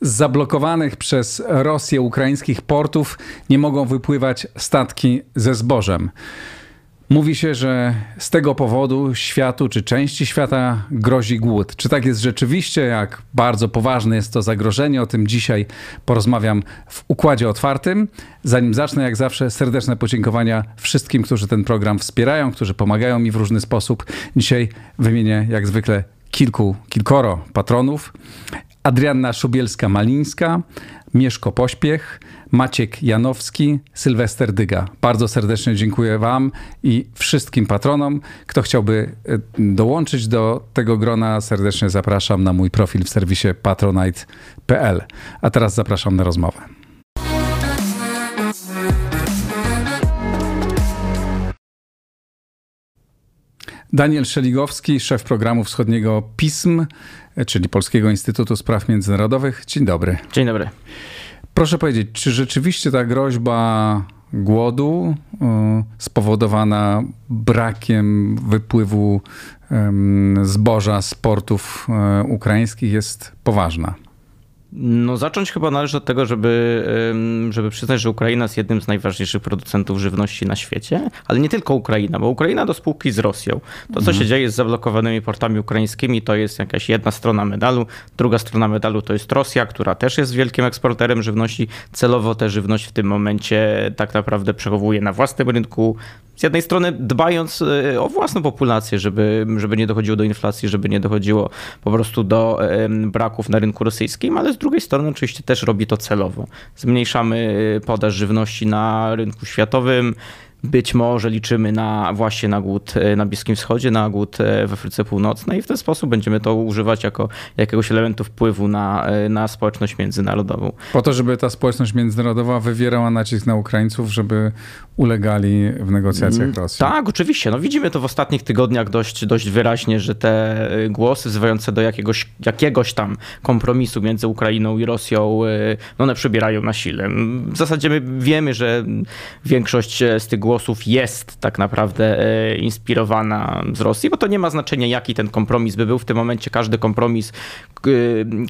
Zablokowanych przez Rosję ukraińskich portów nie mogą wypływać statki ze zbożem. Mówi się, że z tego powodu światu czy części świata grozi głód. Czy tak jest rzeczywiście? Jak bardzo poważne jest to zagrożenie? O tym dzisiaj porozmawiam w układzie otwartym. Zanim zacznę, jak zawsze, serdeczne podziękowania wszystkim, którzy ten program wspierają, którzy pomagają mi w różny sposób. Dzisiaj wymienię, jak zwykle, kilku, kilkoro patronów. Adrianna Szubielska-Malińska, Mieszko Pośpiech, Maciek Janowski, Sylwester Dyga. Bardzo serdecznie dziękuję Wam i wszystkim patronom. Kto chciałby e, dołączyć do tego grona, serdecznie zapraszam na mój profil w serwisie patronite.pl. A teraz zapraszam na rozmowę. Daniel Szeligowski, szef programu wschodniego PISM, czyli Polskiego Instytutu Spraw Międzynarodowych. Dzień dobry. Dzień dobry. Proszę powiedzieć, czy rzeczywiście ta groźba głodu y, spowodowana brakiem wypływu zboża z portów y, ukraińskich jest poważna? No, zacząć chyba należy od tego, żeby, żeby przyznać, że Ukraina jest jednym z najważniejszych producentów żywności na świecie, ale nie tylko Ukraina, bo Ukraina do spółki z Rosją. To, co mhm. się dzieje z zablokowanymi portami ukraińskimi, to jest jakaś jedna strona medalu. Druga strona medalu to jest Rosja, która też jest wielkim eksporterem żywności. Celowo tę żywność w tym momencie tak naprawdę przechowuje na własnym rynku, z jednej strony dbając e, o własną populację, żeby, żeby nie dochodziło do inflacji, żeby nie dochodziło po prostu do braków na rynku rosyjskim, ale z drugiej strony oczywiście też robi to celowo. Zmniejszamy podaż żywności na rynku światowym, być może liczymy na właśnie na głód e, na Bliskim Wschodzie, na głód e, w Afryce Północnej i w ten sposób będziemy to używać jako jakiegoś elementu wpływu na, e, na społeczność międzynarodową. Po to, żeby ta społeczność międzynarodowa wywierała nacisk na Ukraińców, żeby ulegali w negocjacjach mm, Rosji. Tak, oczywiście. No widzimy to w ostatnich tygodniach dość, dość wyraźnie, że te głosy wzywające do jakiegoś, jakiegoś tam kompromisu między Ukrainą i Rosją, no one przybierają na sile. W zasadzie my wiemy, że większość z tych głosów jest tak naprawdę e, inspirowana z Rosji, bo to nie ma znaczenia, jaki ten kompromis by był. W tym momencie każdy kompromis,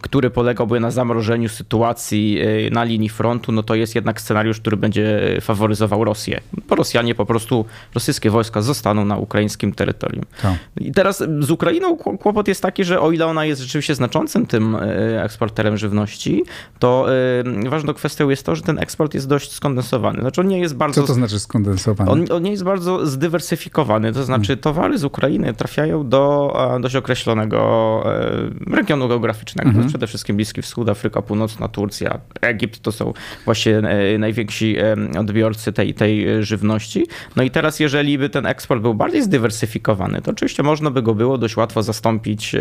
który polegałby na zamrożeniu sytuacji e, na linii frontu, no to jest jednak scenariusz, który będzie faworyzował Rosję. Bo Rosjanie po prostu, rosyjskie wojska zostaną na ukraińskim terytorium. Tak. I teraz z Ukrainą kłopot jest taki, że o ile ona jest rzeczywiście znaczącym tym e, eksporterem żywności, to ważną kwestią jest to, że ten eksport jest dość skondensowany. Znaczy on nie jest bardzo... Co to znaczy skondensowany? On, on nie jest bardzo zdywersyfikowany, to znaczy hmm. towary z Ukrainy trafiają do dość określonego e, regionu geograficznego. Mhm. Przede wszystkim Bliski Wschód, Afryka Północna, Turcja, Egipt to są właśnie e, najwięksi e, odbiorcy tej, tej żywności. No i teraz, jeżeli by ten eksport był bardziej zdywersyfikowany, to oczywiście można by go było dość łatwo zastąpić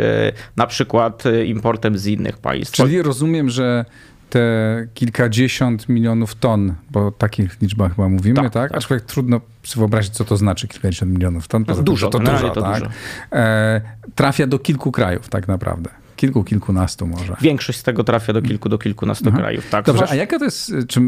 na przykład importem z innych państw. Czyli rozumiem, że te kilkadziesiąt milionów ton, bo o takich liczbach chyba mówimy, tak? tak? tak. Aczkolwiek trudno sobie wyobrazić, co to znaczy kilkadziesiąt milionów ton. No, dużo, to, to dużo, to tak? Dużo. E, trafia do kilku krajów tak naprawdę. Kilku, kilkunastu może. Większość z tego trafia do kilku, do kilkunastu mhm. krajów. Tak, Dobrze, a jaka to jest, czy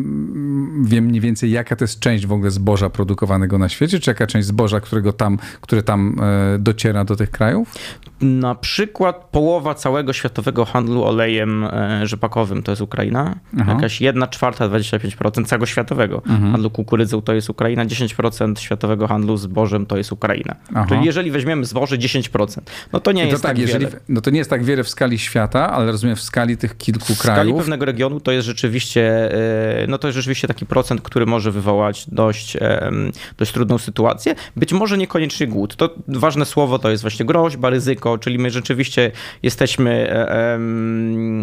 wiem mniej więcej, jaka to jest część w ogóle zboża produkowanego na świecie, czy jaka część zboża, którego tam, które tam e, dociera do tych krajów? Na przykład połowa całego światowego handlu olejem e, rzepakowym to jest Ukraina. Aha. Jakaś 1 czwarta, 25% całego światowego mhm. handlu kukurydzą to jest Ukraina, 10% światowego handlu zbożem to jest Ukraina. Aha. Czyli jeżeli weźmiemy zboże 10%, no to nie to jest tak, tak jeżeli, wiele. No to nie jest tak wiele w skali świata, ale rozumiem w skali tych kilku w krajów. W skali pewnego regionu to jest rzeczywiście, e, no to jest rzeczywiście taki procent, który może wywołać dość, dość trudną sytuację. Być może niekoniecznie głód. To ważne słowo to jest właśnie groźba, ryzyko, czyli my rzeczywiście jesteśmy, e,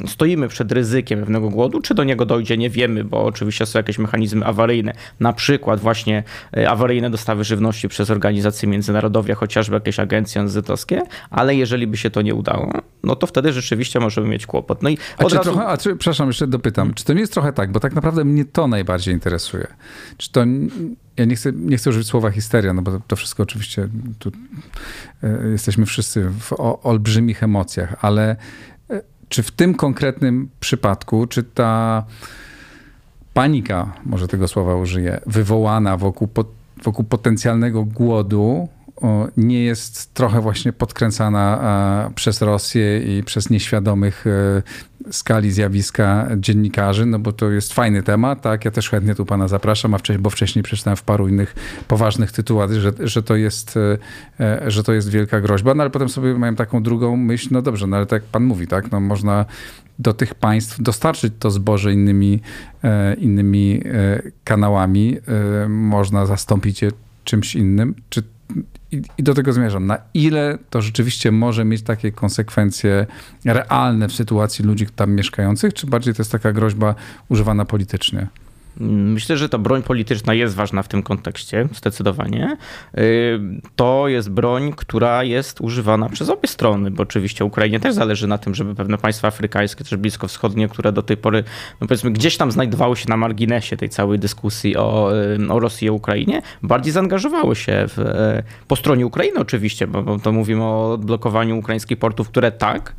stoimy przed ryzykiem pewnego głodu. Czy do niego dojdzie, nie wiemy, bo oczywiście są jakieś mechanizmy awaryjne, na przykład właśnie e, awaryjne dostawy żywności przez organizacje międzynarodowe, chociażby jakieś agencje ONZ-owskie, ale jeżeli by się to nie udało, no to wtedy rzeczywiście możemy mieć kłopot. No i a czy razu... trochę, a czy, przepraszam, jeszcze dopytam, czy to nie jest trochę tak, bo tak naprawdę mnie to najbardziej interesuje. Czy to ja nie chcę, nie chcę użyć słowa histeria, no bo to wszystko oczywiście tu e, jesteśmy wszyscy w o, olbrzymich emocjach, ale e, czy w tym konkretnym przypadku, czy ta panika, może tego słowa użyję, wywołana wokół, wokół potencjalnego głodu nie jest trochę właśnie podkręcana przez Rosję i przez nieświadomych e, skali zjawiska dziennikarzy, no bo to jest fajny temat, tak? Ja też chętnie tu pana zapraszam, a wcześniej, bo wcześniej przeczytałem w paru innych poważnych tytułach, że, że, to jest, e, e, że to jest wielka groźba, no ale potem sobie miałem taką drugą myśl, no dobrze, no ale tak jak pan mówi, tak? No można do tych państw dostarczyć to zboże innymi, innymi kanałami, można zastąpić je czymś innym. Czy i, do tego zmierzam. Na ile to rzeczywiście może mieć takie konsekwencje realne w sytuacji ludzi tam mieszkających, czy bardziej to jest taka groźba używana politycznie? Myślę, że ta broń polityczna jest ważna w tym kontekście, zdecydowanie. Y, to jest broń, która jest używana przez obie strony, bo oczywiście Ukrainie też zależy na tym, żeby pewne państwa afrykańskie, też bliskowschodnie, które do tej pory, no powiedzmy, gdzieś tam znajdowały się na marginesie tej całej dyskusji o, y, o Rosji i Ukrainie, bardziej zaangażowały się w, y, po stronie Ukrainy oczywiście, bo, bo to mówimy o odblokowaniu ukraińskich portów, które tak,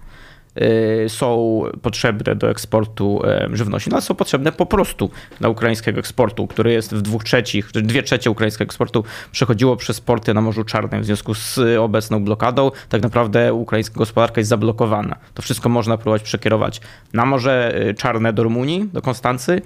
są potrzebne do eksportu żywności, no ale są potrzebne po prostu dla ukraińskiego eksportu, który jest w dwóch trzecich, dwie trzecie ukraińskiego eksportu przechodziło przez porty na Morzu Czarnym. W związku z obecną blokadą tak naprawdę ukraińska gospodarka jest zablokowana. To wszystko można próbować przekierować na Morze y, Czarne do Rumunii, do Konstancy,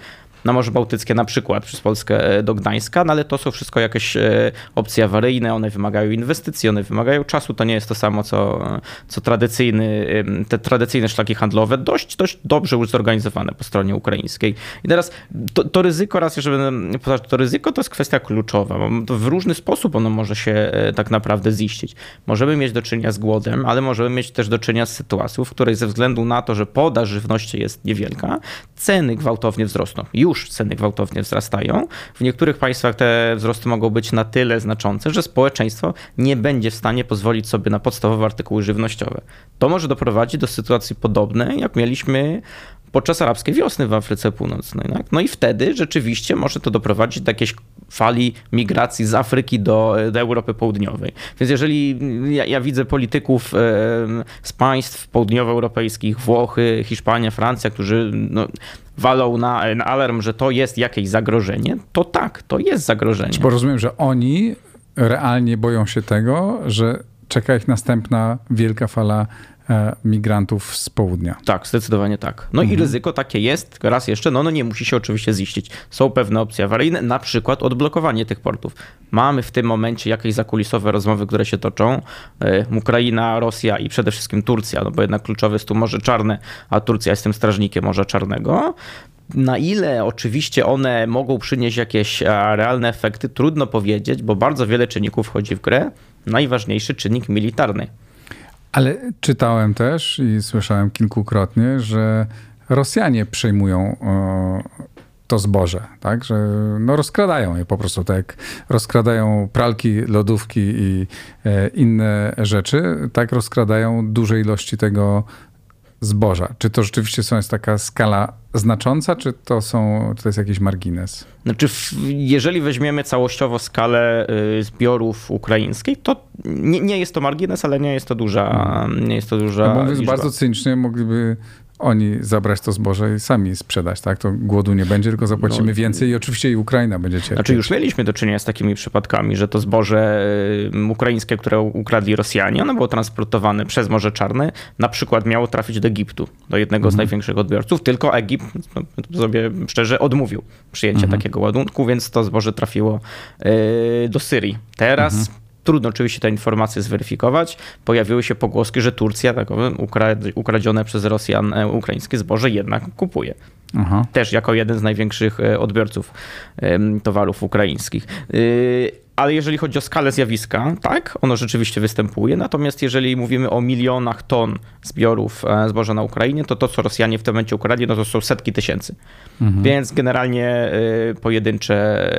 na Morze Bałtyckie na przykład przez Polskę e, do Gdańska, no ale to są wszystko jakieś e, opcje awaryjne, one wymagają inwestycji, one wymagają czasu, to nie jest to samo co, co tradycyjny, te tradycyjne szlaki handlowe, dość, dość dobrze już zorganizowane po stronie ukraińskiej. I teraz to, to ryzyko, raz jeszcze będę powtarzać, to ryzyko to jest kwestia kluczowa, bo w różny sposób ono może się e, tak naprawdę ziścić. Możemy mieć do czynienia z głodem, ale możemy mieć też do czynienia z sytuacją, w której ze względu na to, że podaż żywności jest niewielka, ceny gwałtownie wzrosną. Już już ceny gwałtownie wzrastają. W niektórych państwach te wzrosty mogą być na tyle znaczące, że społeczeństwo nie będzie w stanie pozwolić sobie na podstawowe artykuły żywnościowe. To może doprowadzić do sytuacji podobnej, jak mieliśmy podczas arabskiej wiosny w Afryce Północnej. Tak? No i wtedy rzeczywiście może to doprowadzić do jakiejś fali migracji z Afryki do, do Europy Południowej. Więc jeżeli ja, ja widzę polityków z państw południowoeuropejskich, Włochy, Hiszpania, Francja, którzy no, walą na, na alarm, że to jest jakieś zagrożenie, to tak, to jest zagrożenie. Bo rozumiem, że oni realnie boją się tego, że czeka ich następna wielka fala E, migrantów z południa. Tak, zdecydowanie tak. No mhm. i ryzyko takie jest, raz jeszcze, no, no nie musi się oczywiście ziścić. Są pewne opcje awaryjne, na przykład odblokowanie tych portów. Mamy w tym momencie jakieś zakulisowe rozmowy, które się toczą. E, Ukraina, Rosja i przede wszystkim Turcja, no bo jednak kluczowe jest tu Morze Czarne, a Turcja jest tym strażnikiem Morza Czarnego. Na ile oczywiście one mogą przynieść jakieś realne efekty, trudno powiedzieć, bo bardzo wiele czynników wchodzi w grę. Najważniejszy czynnik militarny. Ale czytałem też i słyszałem kilkukrotnie, że Rosjanie przejmują to zboże, tak? Że no rozkradają je po prostu, tak jak rozkradają pralki, lodówki i e, inne rzeczy, tak rozkradają duże ilości tego zboża. Czy to rzeczywiście są, jest taka skala znacząca, czy to, są, to jest jakiś margines? Znaczy, jeżeli weźmiemy całościowo skalę y, zbiorów ukraińskich, to nie, nie jest to margines, ale nie jest to duża. Nie jest to duża no, mówiąc liczba. bardzo cynicznie, mogliby oni zabrać to zboże i sami sprzedać, tak? To głodu nie będzie, tylko zapłacimy no, więcej i oczywiście i Ukraina będzie cierpieć. Znaczy już mieliśmy do czynienia z takimi przypadkami, że to zboże ukraińskie, które ukradli Rosjanie, ono było transportowane przez Morze Czarne, na przykład miało trafić do Egiptu, do jednego mhm. z największych odbiorców, tylko Egipt, no, sobie szczerze, odmówił przyjęcia mhm. takiego ładunku, więc to zboże trafiło y, do Syrii. Teraz mhm Trudno oczywiście te informacje zweryfikować. Pojawiły się pogłoski, że Turcja takowe ukradzione przez Rosjan e, ukraińskie zboże jednak kupuje. Aha. Też jako jeden z największych e, odbiorców towarów ukraińskich. Ale jeżeli chodzi o skalę zjawiska, tak, ono rzeczywiście występuje. Natomiast jeżeli mówimy o milionach ton zbiorów e, zboża na Ukrainie, to to, co Rosjanie w tym momencie ukradli, no to są setki tysięcy. Mhm. Więc generalnie e, pojedyncze,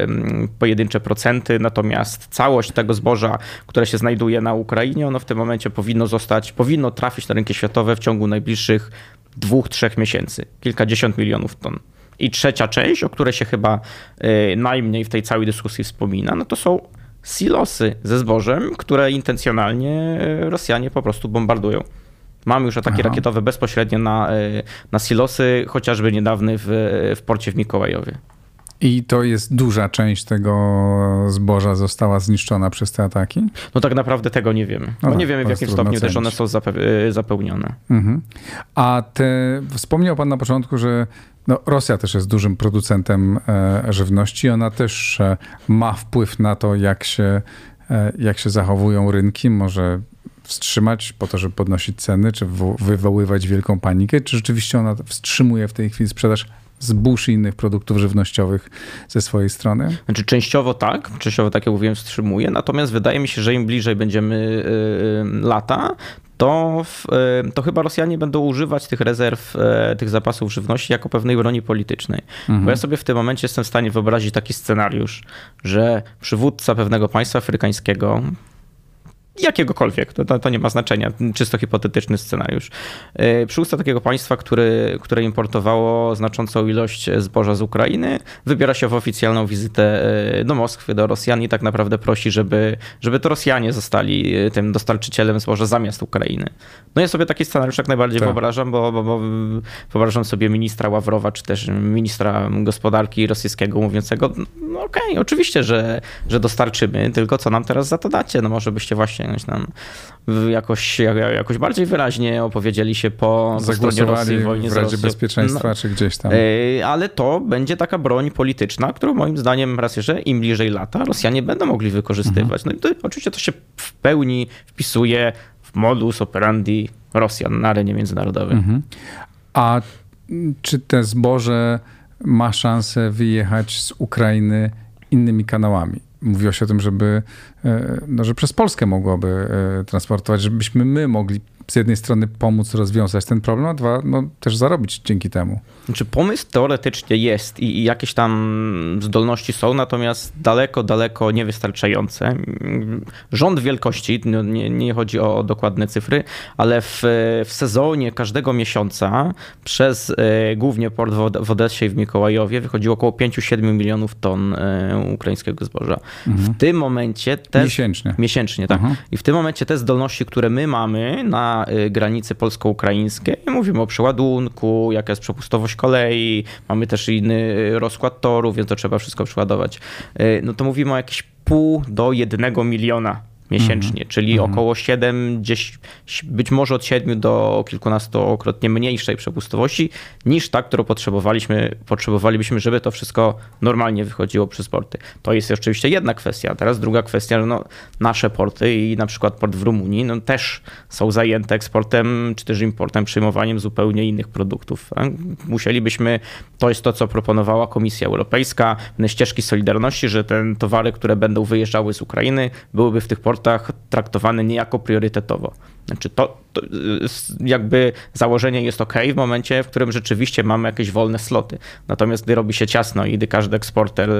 pojedyncze procenty, natomiast całość tego zboża, które się znajduje na Ukrainie, ono w tym momencie powinno zostać, powinno trafić na rynki światowe w ciągu najbliższych dwóch, trzech miesięcy. Kilkadziesiąt milionów ton. I trzecia część, o której się chyba y, najmniej w tej całej dyskusji wspomina, no to są silosy ze zbożem, które intencjonalnie y, Rosjanie po prostu bombardują. Mamy już ataki Aha. rakietowe bezpośrednio na, na silosy, chociażby niedawny w, w porcie w Mikołajowie. I to jest duża część tego zboża została zniszczona przez te ataki? No tak naprawdę tego nie wiemy. No, no nie wiemy w jakim stopniu też one są y, zapełnione. Mhm. A te, wspomniał pan na początku, że no, Rosja też jest dużym producentem e, żywności. Ona też e, ma wpływ na to, jak się, e, jak się zachowują rynki. Może wstrzymać po to, żeby podnosić ceny, czy wywoływać wielką panikę? Czy rzeczywiście ona wstrzymuje w tej chwili sprzedaż zbóż i innych produktów żywnościowych ze swojej strony? Znaczy częściowo tak, częściowo tak jak mówiłem wstrzymuje, natomiast wydaje mi się, że im bliżej będziemy yy, lata, to, y, to chyba Rosjanie będą używać tych rezerw, y, tych zapasów żywności jako pewnej broni politycznej. Mhm. Bo ja sobie w tym momencie jestem w stanie wyobrazić taki scenariusz, że przywódca pewnego państwa afrykańskiego, jakiegokolwiek, to, to, nie ma znaczenia, czysto hipotetyczny scenariusz. E, Przywódca takiego państwa, który, które importowało znaczącą ilość zboża z Ukrainy, wybiera się w oficjalną wizytę e, do Moskwy, do Rosjan i tak naprawdę prosi, żeby, żeby to Rosjanie zostali e, tym dostarczycielem zboża zamiast Ukrainy. No ja sobie taki scenariusz jak najbardziej tak. wyobrażam, bo, bo, bo wyobrażam sobie ministra Ławrowa, czy też ministra gospodarki rosyjskiego mówiącego, no okej, okay, oczywiście, że, że dostarczymy, tylko co nam teraz za to dacie? No może byście właśnie sięgnąć jakoś, jakoś bardziej wyraźnie opowiedzieli się po stronie Rosji w wojnie w Radzie Bezpieczeństwa no, czy gdzieś tam. Ale to będzie taka broń polityczna, którą moim zdaniem raz jeszcze im bliżej lata Rosjanie będą mogli wykorzystywać. Mhm. No i to, oczywiście to się w pełni wpisuje w modus operandi Rosjan na arenie międzynarodowej. Mhm. A czy te zboże ma szansę wyjechać z Ukrainy innymi kanałami? Mówiło się o tym, żeby, e, no, że przez Polskę mogłoby e, transportować, żebyśmy my mogli z jednej strony pomóc rozwiązać ten problem, a dwa, no, też zarobić dzięki temu. Znaczy pomysł teoretycznie jest i, i jakieś tam zdolności są, natomiast daleko, daleko niewystarczające. Rząd wielkości, no nie, nie chodzi o, o, dokładne cyfry, ale w, w sezonie każdego miesiąca przez e, głównie port w Odessie i w Mikołajowie wychodziło około 5-7 milionów ton e, ukraińskiego zboża. Mhm. W tym momencie te... Miesięcznie. Miesięcznie, tak. Mhm. I w tym momencie te zdolności, które my mamy na Y, granicy polsko-ukraińskiej. Mówimy o przeładunku, jaka jest przepustowość kolei, mamy też inny rozkład toru, więc to trzeba wszystko przeładować. Y, no to mówimy o jakieś pół do jednego miliona miesięcznie, mm -hmm. czyli mm -hmm. około 7, 10, być może od 7 do kilkunastokrotnie mniejszej przepustowości niż ta, którą potrzebowaliśmy, potrzebowalibyśmy, żeby to wszystko normalnie wychodziło przez porty. To jest oczywiście jedna kwestia. Teraz druga kwestia, że no, nasze porty i na przykład port w Rumunii no, też są zajęte eksportem czy też importem, przyjmowaniem zupełnie innych produktów. Musielibyśmy, to jest to, co proponowała Komisja Europejska, ścieżki Solidarności, że te towary, które będą wyjeżdżały z Ukrainy, byłyby w tych portach sportach traktowane niejako priorytetowo. Znaczy to, to, jakby założenie jest ok w momencie, w którym rzeczywiście mamy jakieś wolne sloty. Natomiast gdy robi się ciasno i gdy każdy eksporter,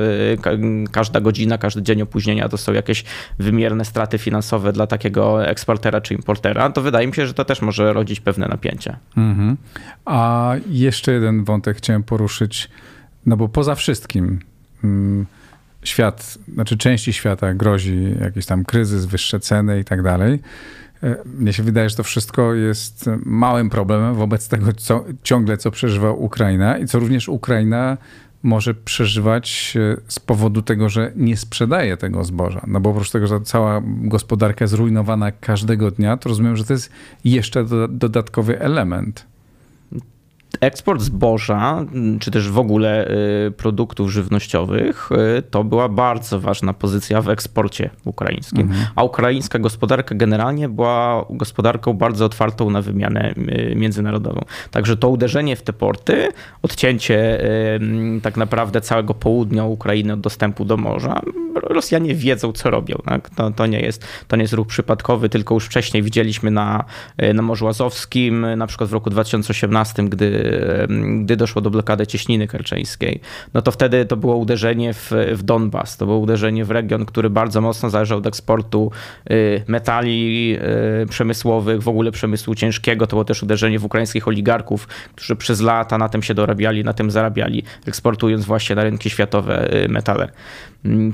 każda godzina, każdy dzień opóźnienia to są jakieś wymierne straty finansowe dla takiego eksportera czy importera, to wydaje mi się, że to też może rodzić pewne napięcia. Mhm. A jeszcze jeden wątek chciałem poruszyć, no bo poza wszystkim. Hmm, świat, znaczy części świata grozi jakiś tam kryzys, wyższe ceny i tak dalej. E, mnie się wydaje, że to wszystko jest małym problemem wobec tego, co ciągle co przeżywa Ukraina i co również Ukraina może przeżywać e, z powodu tego, że nie sprzedaje tego zboża. No bo oprócz tego, że cała gospodarka zrujnowana każdego dnia, to rozumiem, że to jest jeszcze dodatkowy element eksport zboża, czy też w ogóle y, produktów żywnościowych, y, to była bardzo ważna pozycja w eksporcie ukraińskim. Mhm. A ukraińska gospodarka generalnie była gospodarką bardzo otwartą na wymianę y, międzynarodową. Także to uderzenie w te porty, odcięcie tak naprawdę całego południa Ukrainy od dostępu do morza, Rosjanie wiedzą, co robią. Tak? To, to, nie jest, to nie jest ruch przypadkowy, tylko już wcześniej widzieliśmy na, na Morzu Azowskim, na przykład w roku 2018, gdy gdy doszło do blokady cieśniny kerczeńskiej, no to wtedy to było uderzenie w, w Donbas, to było uderzenie w region, który bardzo mocno zależał od eksportu y, metali y, przemysłowych, w ogóle przemysłu ciężkiego, to było też uderzenie w ukraińskich oligarchów, którzy przez lata na tym się dorabiali, na tym zarabiali, eksportując właśnie na rynki światowe y, metale.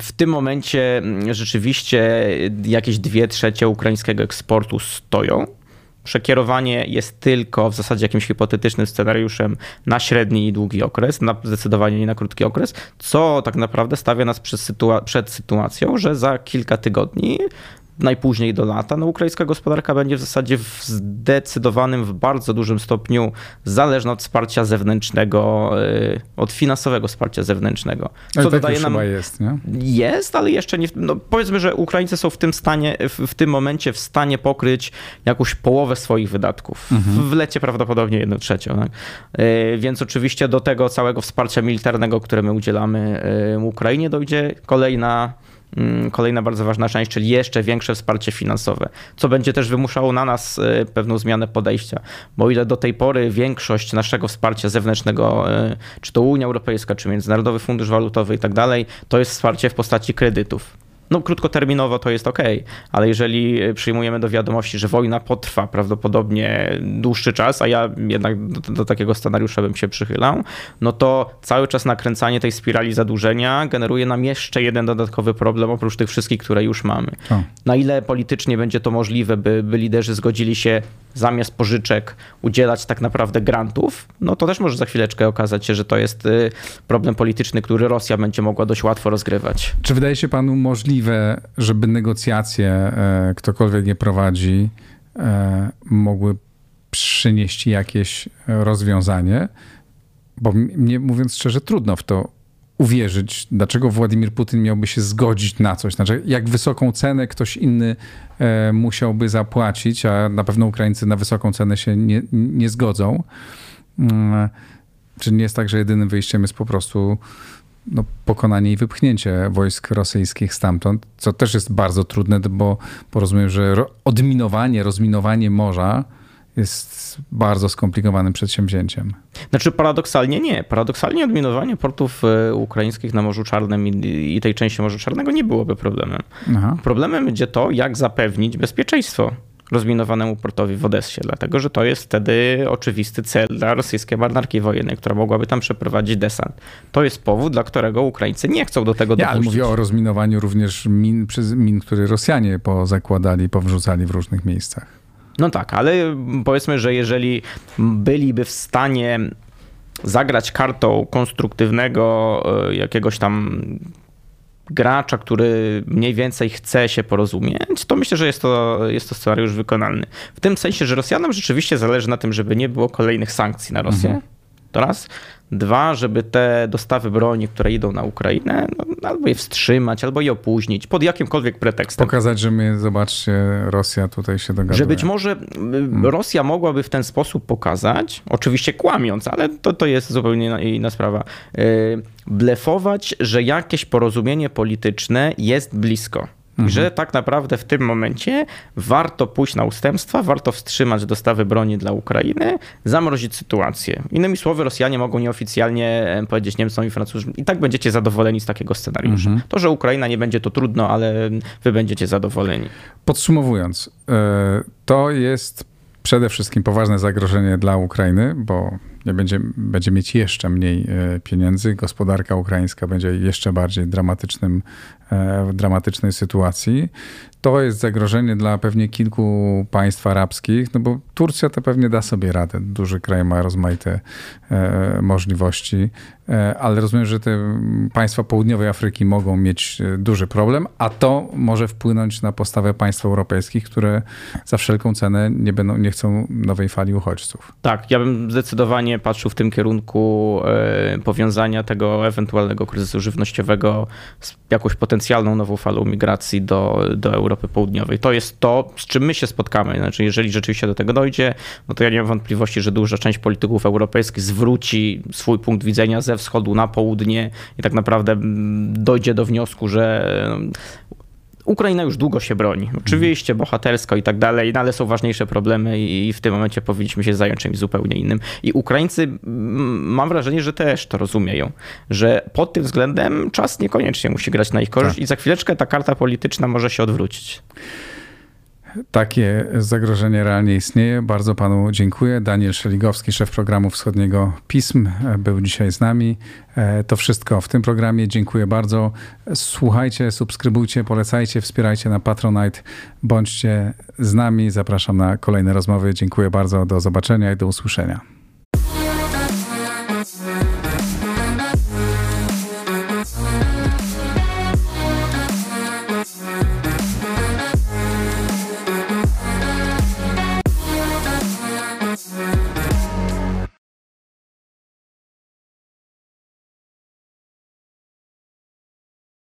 W tym momencie mm, rzeczywiście jakieś dwie trzecie ukraińskiego eksportu stoją przekierowanie jest tylko w zasadzie jakimś hipotetycznym scenariuszem na średni i długi okres, na zdecydowanie nie na krótki okres, co tak naprawdę stawia nas przed, sytua przed sytuacją, że za kilka tygodni najpóźniej do lata, no ukraińska gospodarka będzie w zasadzie w zdecydowanym, w bardzo dużym stopniu zależna od wsparcia zewnętrznego, y, od finansowego wsparcia zewnętrznego. Co ale dodaje nam... jest, nie? Jest, ale jeszcze nie... No powiedzmy, że Ukraińcy są w tym stanie, w, w tym momencie w stanie pokryć jakąś połowę swoich wydatków. Mhm. W lecie prawdopodobnie jedną trzecią. Tak? Y, więc oczywiście do tego całego wsparcia militarnego, które my udzielamy y, Ukrainie, dojdzie kolejna kolejna bardzo ważna część, czyli jeszcze większe wsparcie finansowe, co będzie też wymuszało na nas e, pewną zmianę podejścia, bo ile do tej pory większość naszego wsparcia zewnętrznego, e, czy to Unia Europejska, czy Międzynarodowy Fundusz Walutowy i tak dalej, to jest wsparcie w postaci kredytów no krótkoterminowo to jest ok, ale jeżeli przyjmujemy do wiadomości, że wojna potrwa prawdopodobnie dłuższy czas, a ja jednak do, do, takiego scenariusza bym się przychylał, no to cały czas nakręcanie tej spirali zadłużenia generuje nam jeszcze jeden dodatkowy problem oprócz tych wszystkich, które już mamy. O. Na ile politycznie będzie to możliwe, by, by liderzy zgodzili się zamiast pożyczek udzielać tak naprawdę grantów, no to też może za chwileczkę okazać się, że to jest y, problem polityczny, który Rosja będzie mogła dość łatwo rozgrywać. Czy wydaje się panu możliwe, żeby negocjacje, e, ktokolwiek je prowadzi, e, mogły przynieść jakieś rozwiązanie? Bo mnie, mówiąc szczerze, trudno w to uwierzyć, dlaczego Władimir Putin miałby się zgodzić na coś. Znaczy, jak wysoką cenę ktoś inny e, musiałby zapłacić, a na pewno Ukraińcy na wysoką cenę się nie, nie zgodzą. Mm, czy nie jest tak, że jedynym wyjściem jest po prostu no, pokonanie i wypchnięcie wojsk rosyjskich stamtąd, co też jest bardzo trudne, bo porozumiem, że odminowanie, rozminowanie morza jest bardzo skomplikowanym przedsięwzięciem. Znaczy paradoksalnie nie. Paradoksalnie odminowanie portów e, ukraińskich na Morzu Czarnym i, i tej części Morza Czarnego nie byłoby problemem. Aha. Problemem będzie to, jak zapewnić bezpieczeństwo rozminowanemu portowi w Odessie, dlatego że to jest wtedy oczywisty cel dla rosyjskiej marynarki wojennej, która mogłaby tam przeprowadzić desant. To jest powód, dla którego Ukraińcy nie chcą do tego dopuścić. Ja, ale mówię o rozminowaniu również min, przez min, które Rosjanie pozakładali, powrzucali w różnych miejscach. No tak, ale powiedzmy, że jeżeli byliby w stanie zagrać kartą konstruktywnego e, jakiegoś tam gracza, który mniej więcej chce się porozumieć, to myślę, że jest to, jest to scenariusz wykonalny. W tym sensie, że Rosjanom rzeczywiście zależy na tym, żeby nie było kolejnych sankcji na Rosję. Mhm. To raz. Dwa, żeby te dostawy broni, które idą na Ukrainę, no, albo je wstrzymać, albo je opóźnić, pod jakimkolwiek pretekstem. Pokazać, że my, zobaczcie, Rosja tutaj się dogaduje. Że być może hmm. Rosja mogłaby w ten sposób pokazać, oczywiście kłamiąc, ale to, to jest zupełnie inna sprawa, y, blefować, że jakieś porozumienie polityczne jest blisko. Mhm. Że tak naprawdę w tym momencie warto pójść na ustępstwa, warto wstrzymać dostawy broni dla Ukrainy, zamrozić sytuację. Innymi słowy, Rosjanie mogą nieoficjalnie powiedzieć Niemcom i Francuzom, i tak będziecie zadowoleni z takiego scenariusza. Mhm. To, że Ukraina nie będzie to trudno, ale wy będziecie zadowoleni. Podsumowując, e, to jest przede wszystkim poważne zagrożenie dla Ukrainy, bo będzie, będzie mieć jeszcze mniej e, pieniędzy. Gospodarka ukraińska będzie jeszcze bardziej dramatycznym, w dramatycznej sytuacji. To jest zagrożenie dla pewnie kilku państw arabskich, no bo Turcja to pewnie da sobie radę. Duży kraj ma rozmaite e, możliwości, e, ale rozumiem, że te państwa południowej Afryki mogą mieć e, duży problem, a to może wpłynąć na postawę państw europejskich, które za wszelką cenę nie, będą, nie chcą nowej fali uchodźców. Tak, ja bym zdecydowanie patrzył w tym kierunku e, powiązania tego ewentualnego kryzysu żywnościowego z jakąś potencjalną nową falą migracji do, do Europy Południowej. To jest to, z czym my się spotkamy. Znaczy, jeżeli rzeczywiście do tego dojdzie, no to ja nie mam wątpliwości, że duża część polityków europejskich zwróci swój punkt widzenia ze wschodu na południe i tak naprawdę dojdzie do wniosku, że Ukraina już długo się broni. Oczywiście bohatersko i tak dalej, no ale są ważniejsze problemy i w tym momencie powinniśmy się zająć czymś zupełnie innym. I Ukraińcy, mam wrażenie, że też to rozumieją, że pod tym względem czas niekoniecznie musi grać na ich korzyść tak. i za chwileczkę ta karta polityczna może się odwrócić. Takie zagrożenie realnie istnieje. Bardzo panu dziękuję. Daniel Szeligowski, szef programu wschodniego PISM, był dzisiaj z nami. To wszystko w tym programie. Dziękuję bardzo. Słuchajcie, subskrybujcie, polecajcie, wspierajcie na Patronite. Bądźcie z nami. Zapraszam na kolejne rozmowy. Dziękuję bardzo. Do zobaczenia i do usłyszenia.